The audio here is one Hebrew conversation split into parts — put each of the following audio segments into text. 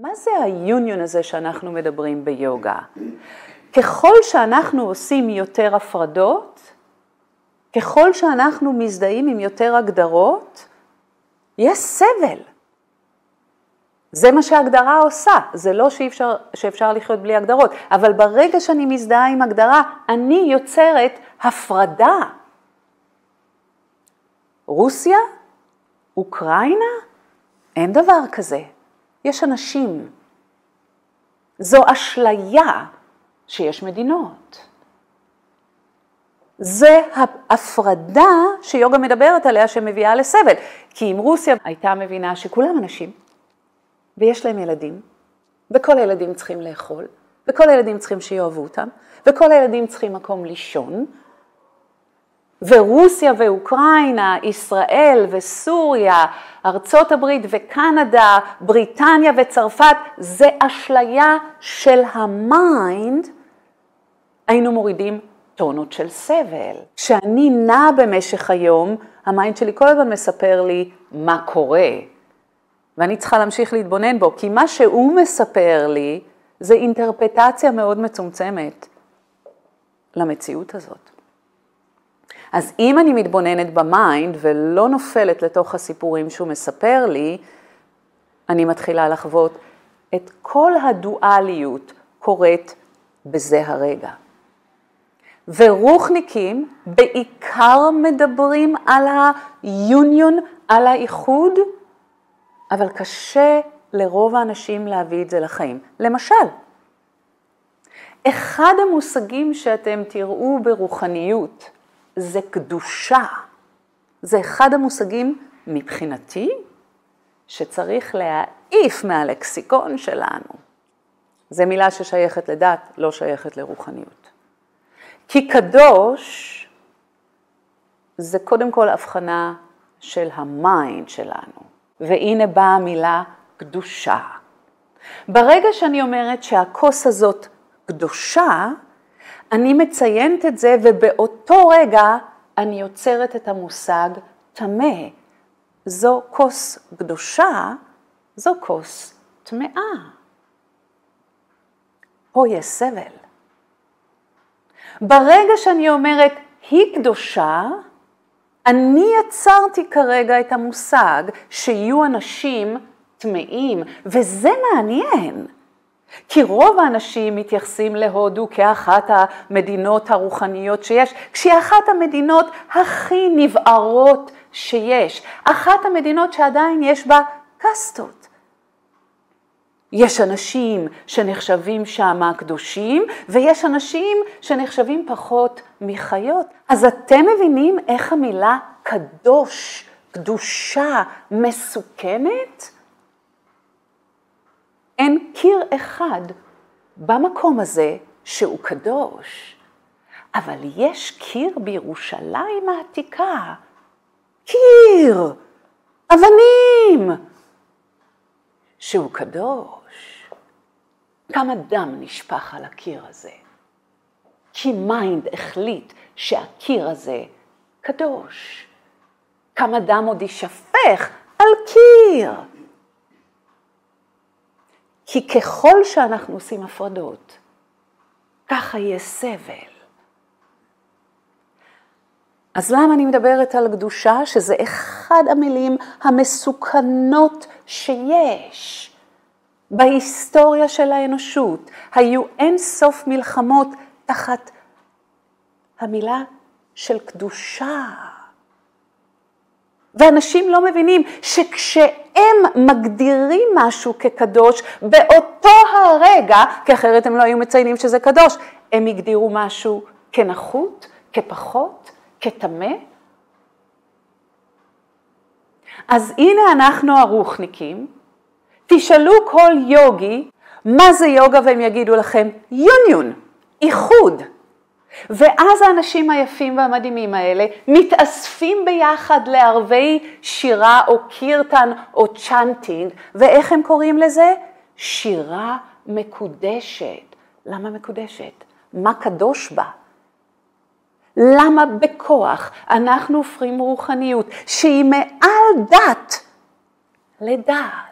מה זה היוניון הזה שאנחנו מדברים ביוגה? ככל שאנחנו עושים יותר הפרדות, ככל שאנחנו מזדהים עם יותר הגדרות, יש סבל. זה מה שהגדרה עושה, זה לא שאפשר, שאפשר לחיות בלי הגדרות, אבל ברגע שאני מזדהה עם הגדרה, אני יוצרת הפרדה. רוסיה? אוקראינה? אין דבר כזה. יש אנשים. זו אשליה שיש מדינות. זה ההפרדה שיוגה מדברת עליה שמביאה לסבל. כי אם רוסיה הייתה מבינה שכולם אנשים, ויש להם ילדים, וכל הילדים צריכים לאכול, וכל הילדים צריכים שיאהבו אותם, וכל הילדים צריכים מקום לישון, ורוסיה ואוקראינה, ישראל וסוריה, ארצות הברית וקנדה, בריטניה וצרפת, זה אשליה של ה mind, היינו מורידים טונות של סבל. כשאני נעה במשך היום, ה mind שלי כל הזמן מספר לי מה קורה, ואני צריכה להמשיך להתבונן בו, כי מה שהוא מספר לי זה אינטרפרטציה מאוד מצומצמת למציאות הזאת. אז אם אני מתבוננת ב mind ולא נופלת לתוך הסיפורים שהוא מספר לי, אני מתחילה לחוות את כל הדואליות קורית בזה הרגע. ורוחניקים בעיקר מדברים על היוניון, על האיחוד, אבל קשה לרוב האנשים להביא את זה לחיים. למשל, אחד המושגים שאתם תראו ברוחניות זה קדושה. זה אחד המושגים מבחינתי שצריך להעיף מהלקסיקון שלנו. זו מילה ששייכת לדת, לא שייכת לרוחניות. כי קדוש זה קודם כל הבחנה של ה mind שלנו. והנה באה המילה קדושה. ברגע שאני אומרת שהכוס הזאת קדושה, אני מציינת את זה ובאותו רגע אני יוצרת את המושג טמא. זו כוס קדושה, זו כוס טמאה. פה יש סבל. ברגע שאני אומרת היא קדושה, אני יצרתי כרגע את המושג שיהיו אנשים טמאים, וזה מעניין. כי רוב האנשים מתייחסים להודו כאחת המדינות הרוחניות שיש, כשהיא אחת המדינות הכי נבערות שיש, אחת המדינות שעדיין יש בה קסטות. יש אנשים שנחשבים שם קדושים, ויש אנשים שנחשבים פחות מחיות. אז אתם מבינים איך המילה קדוש, קדושה, מסוכנת? אין קיר אחד במקום הזה שהוא קדוש, אבל יש קיר בירושלים העתיקה, קיר, אבנים, שהוא קדוש. כמה דם נשפך על הקיר הזה, כי mind החליט שהקיר הזה קדוש. כמה דם עוד יישפך על קיר. כי ככל שאנחנו עושים הפרדות, ככה יהיה סבל. אז למה אני מדברת על קדושה? שזה אחד המילים המסוכנות שיש בהיסטוריה של האנושות. היו אין סוף מלחמות תחת המילה של קדושה. ואנשים לא מבינים שכשהם מגדירים משהו כקדוש, באותו הרגע, כי אחרת הם לא היו מציינים שזה קדוש, הם הגדירו משהו כנחות, כפחות, כטמא. אז הנה אנחנו הרוחניקים, תשאלו כל יוגי מה זה יוגה והם יגידו לכם יוניון, איחוד. ואז האנשים היפים והמדהימים האלה מתאספים ביחד לערבי שירה או קירטן או צ'אנטינג, ואיך הם קוראים לזה? שירה מקודשת. למה מקודשת? מה קדוש בה? למה בכוח אנחנו הופכים רוחניות שהיא מעל דת לדעת?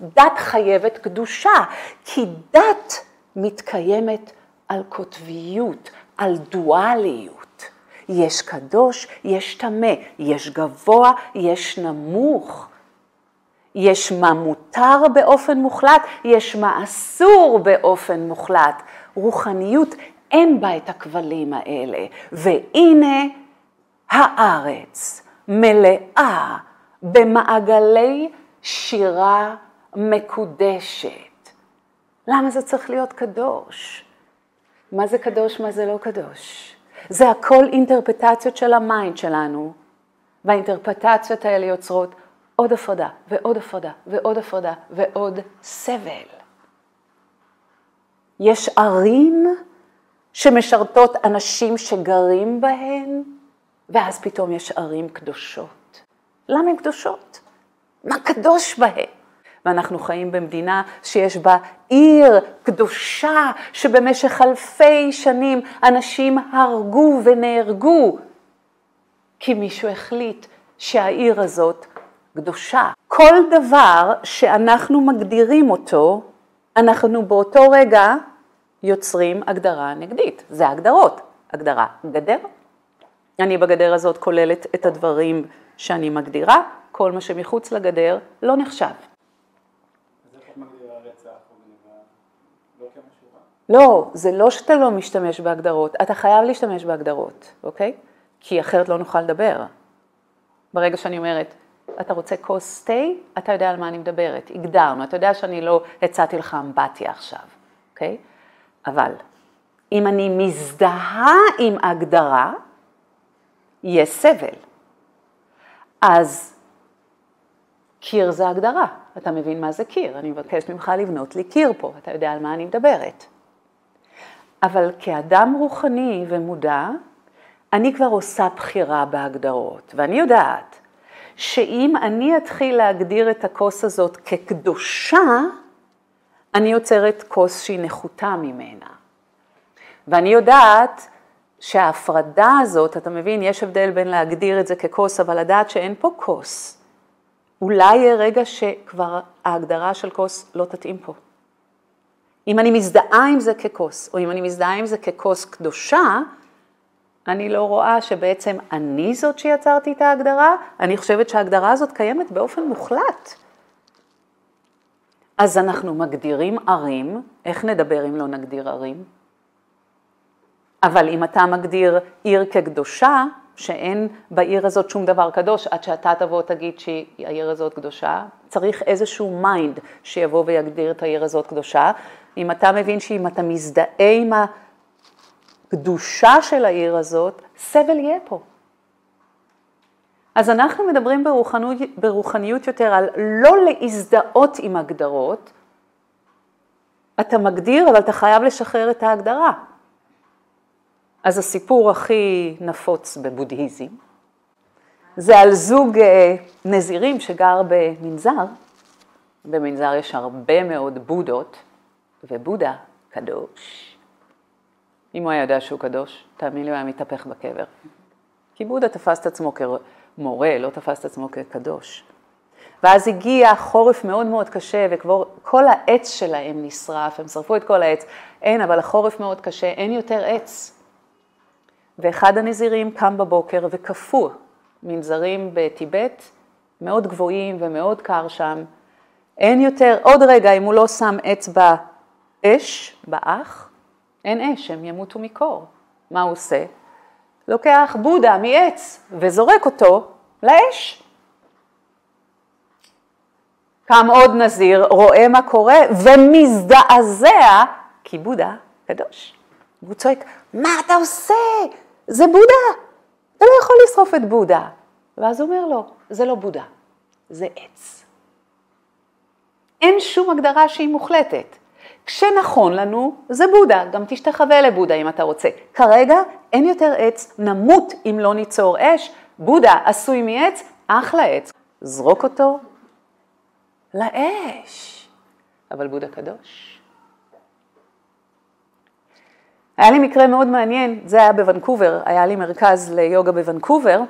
דת חייבת קדושה, כי דת מתקיימת על קוטביות, על דואליות. יש קדוש, יש טמא, יש גבוה, יש נמוך. יש מה מותר באופן מוחלט, יש מה אסור באופן מוחלט. רוחניות אין בה את הכבלים האלה. והנה הארץ מלאה במעגלי שירה מקודשת. למה זה צריך להיות קדוש? מה זה קדוש, מה זה לא קדוש? זה הכל אינטרפטציות של ה mind שלנו, והאינטרפטציות האלה יוצרות עוד הפרדה ועוד הפרדה ועוד הפרדה ועוד סבל. יש ערים שמשרתות אנשים שגרים בהן, ואז פתאום יש ערים קדושות. למה הן קדושות? מה קדוש בהן? ואנחנו חיים במדינה שיש בה עיר קדושה, שבמשך אלפי שנים אנשים הרגו ונהרגו, כי מישהו החליט שהעיר הזאת קדושה. כל דבר שאנחנו מגדירים אותו, אנחנו באותו רגע יוצרים הגדרה נגדית. זה הגדרות. הגדרה גדר. אני בגדר הזאת כוללת את הדברים שאני מגדירה, כל מה שמחוץ לגדר לא נחשב. לא, זה לא שאתה לא משתמש בהגדרות, אתה חייב להשתמש בהגדרות, אוקיי? כי אחרת לא נוכל לדבר. ברגע שאני אומרת, אתה רוצה כוס תה, אתה יודע על מה אני מדברת, הגדרנו, אתה יודע שאני לא הצעתי לך אמבטיה עכשיו, אוקיי? אבל אם אני מזדהה עם הגדרה, יש סבל. אז קיר זה הגדרה, אתה מבין מה זה קיר, אני מבקשת ממך לבנות לי קיר פה, אתה יודע על מה אני מדברת. אבל כאדם רוחני ומודע, אני כבר עושה בחירה בהגדרות, ואני יודעת שאם אני אתחיל להגדיר את הכוס הזאת כקדושה, אני יוצרת כוס שהיא נחותה ממנה. ואני יודעת שההפרדה הזאת, אתה מבין, יש הבדל בין להגדיר את זה ככוס, אבל לדעת שאין פה כוס. אולי יהיה רגע שכבר ההגדרה של כוס לא תתאים פה. אם אני מזדהה עם זה ככוס, או אם אני מזדהה עם זה ככוס קדושה, אני לא רואה שבעצם אני זאת שיצרתי את ההגדרה, אני חושבת שההגדרה הזאת קיימת באופן מוחלט. אז אנחנו מגדירים ערים, איך נדבר אם לא נגדיר ערים? אבל אם אתה מגדיר עיר כקדושה, שאין בעיר הזאת שום דבר קדוש, עד שאתה תבוא תגיד שהעיר הזאת קדושה, צריך איזשהו mind שיבוא ויגדיר את העיר הזאת קדושה. אם אתה מבין שאם אתה מזדהה עם הקדושה של העיר הזאת, סבל יהיה פה. אז אנחנו מדברים ברוחניות, ברוחניות יותר על לא להזדהות עם הגדרות, אתה מגדיר, אבל אתה חייב לשחרר את ההגדרה. אז הסיפור הכי נפוץ בבודהיזם, זה על זוג אה, נזירים שגר במנזר, במנזר יש הרבה מאוד בודות, ובודה קדוש. אם הוא היה יודע שהוא קדוש, תאמין לי, הוא היה מתהפך בקבר. כי בודה תפס את עצמו כמורה, לא תפס את עצמו כקדוש. ואז הגיע חורף מאוד מאוד קשה, וכל העץ שלהם נשרף, הם שרפו את כל העץ. אין, אבל החורף מאוד קשה, אין יותר עץ. ואחד הנזירים קם בבוקר וקפוא, מנזרים בטיבט, מאוד גבוהים ומאוד קר שם. אין יותר, עוד רגע, אם הוא לא שם עץ באש, באח, אין אש, הם ימותו מקור. מה הוא עושה? לוקח בודה מעץ וזורק אותו לאש. קם עוד נזיר, רואה מה קורה ומזדעזע, כי בודה קדוש. והוא צועק, מה אתה עושה? זה בודה, אתה לא יכול לשרוף את בודה. ואז הוא אומר לו, זה לא בודה, זה עץ. אין שום הגדרה שהיא מוחלטת. כשנכון לנו, זה בודה, גם תשתחווה לבודה אם אתה רוצה. כרגע אין יותר עץ, נמות אם לא ניצור אש, בודה עשוי מעץ, אחלה עץ. זרוק אותו לאש. אבל בודה קדוש. היה לי מקרה מאוד מעניין, זה היה בוונקובר, היה לי מרכז ליוגה בוונקובר,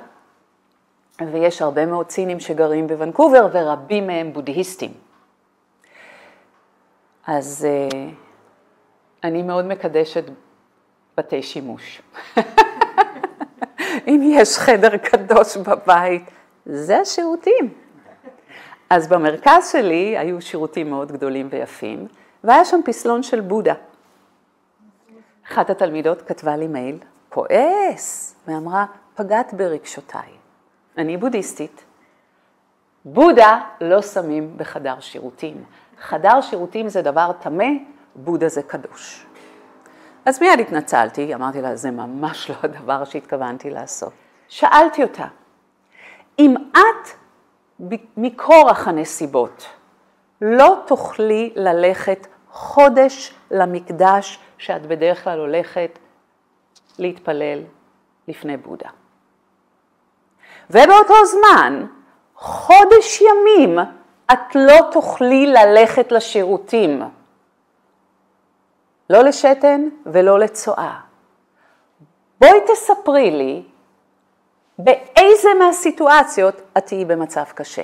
ויש הרבה מאוד סינים שגרים בוונקובר ורבים מהם בודהיסטים. אז uh, אני מאוד מקדשת בתי שימוש. אם יש חדר קדוש בבית, זה השירותים. אז במרכז שלי היו שירותים מאוד גדולים ויפים, והיה שם פסלון של בודה. אחת התלמידות כתבה לי מייל, כועס, ואמרה, פגעת ברגשותיי. אני בודהיסטית. בודה לא שמים בחדר שירותים. חדר שירותים זה דבר טמא, בודה זה קדוש. אז מיד התנצלתי, אמרתי לה, זה ממש לא הדבר שהתכוונתי לעשות. שאלתי אותה, אם את מכורח הנסיבות לא תוכלי ללכת חודש למקדש שאת בדרך כלל הולכת להתפלל לפני בודה. ובאותו זמן, חודש ימים את לא תוכלי ללכת לשירותים. לא לשתן ולא לצואה. בואי תספרי לי באיזה מהסיטואציות את תהיי במצב קשה.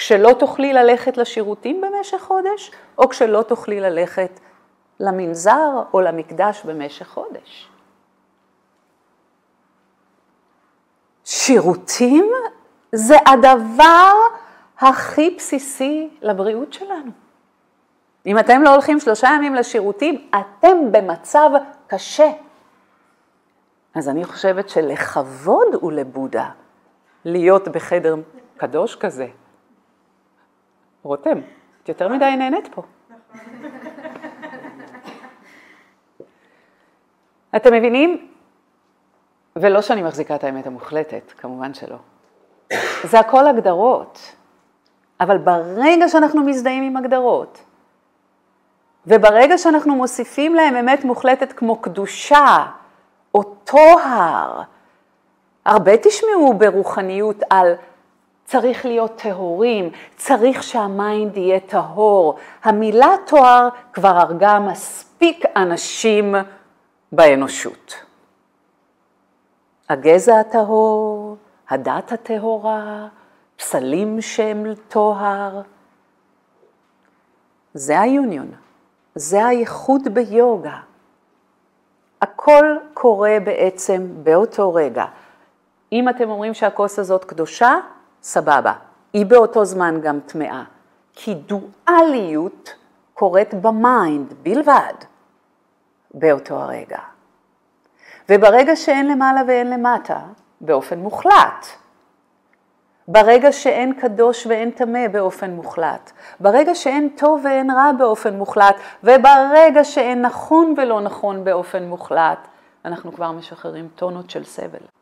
כשלא תוכלי ללכת לשירותים במשך חודש, או כשלא תוכלי ללכת למנזר או למקדש במשך חודש. שירותים זה הדבר הכי בסיסי לבריאות שלנו. אם אתם לא הולכים שלושה ימים לשירותים, אתם במצב קשה. אז אני חושבת שלכבוד הוא לבודה להיות בחדר קדוש כזה. רותם, את יותר מדי נהנית פה. אתם מבינים? ולא שאני מחזיקה את האמת המוחלטת, כמובן שלא. זה הכל הגדרות. אבל ברגע שאנחנו מזדהים עם הגדרות, וברגע שאנחנו מוסיפים להם אמת מוחלטת כמו קדושה או טוהר, הרבה תשמעו ברוחניות על צריך להיות טהורים, צריך שהמיינד יהיה טהור. המילה טוהר כבר הרגה מספיק אנשים באנושות. הגזע הטהור, הדת הטהורה, פסלים שהם טוהר. זה היוניון, זה האיחוד ביוגה. הכל קורה בעצם באותו רגע. אם אתם אומרים שהכוס הזאת קדושה, סבבה. היא באותו זמן גם טמאה. כי דואליות קורית ב mind בלבד באותו הרגע. וברגע שאין למעלה ואין למטה, באופן מוחלט. ברגע שאין קדוש ואין טמא באופן מוחלט, ברגע שאין טוב ואין רע באופן מוחלט, וברגע שאין נכון ולא נכון באופן מוחלט, אנחנו כבר משחררים טונות של סבל.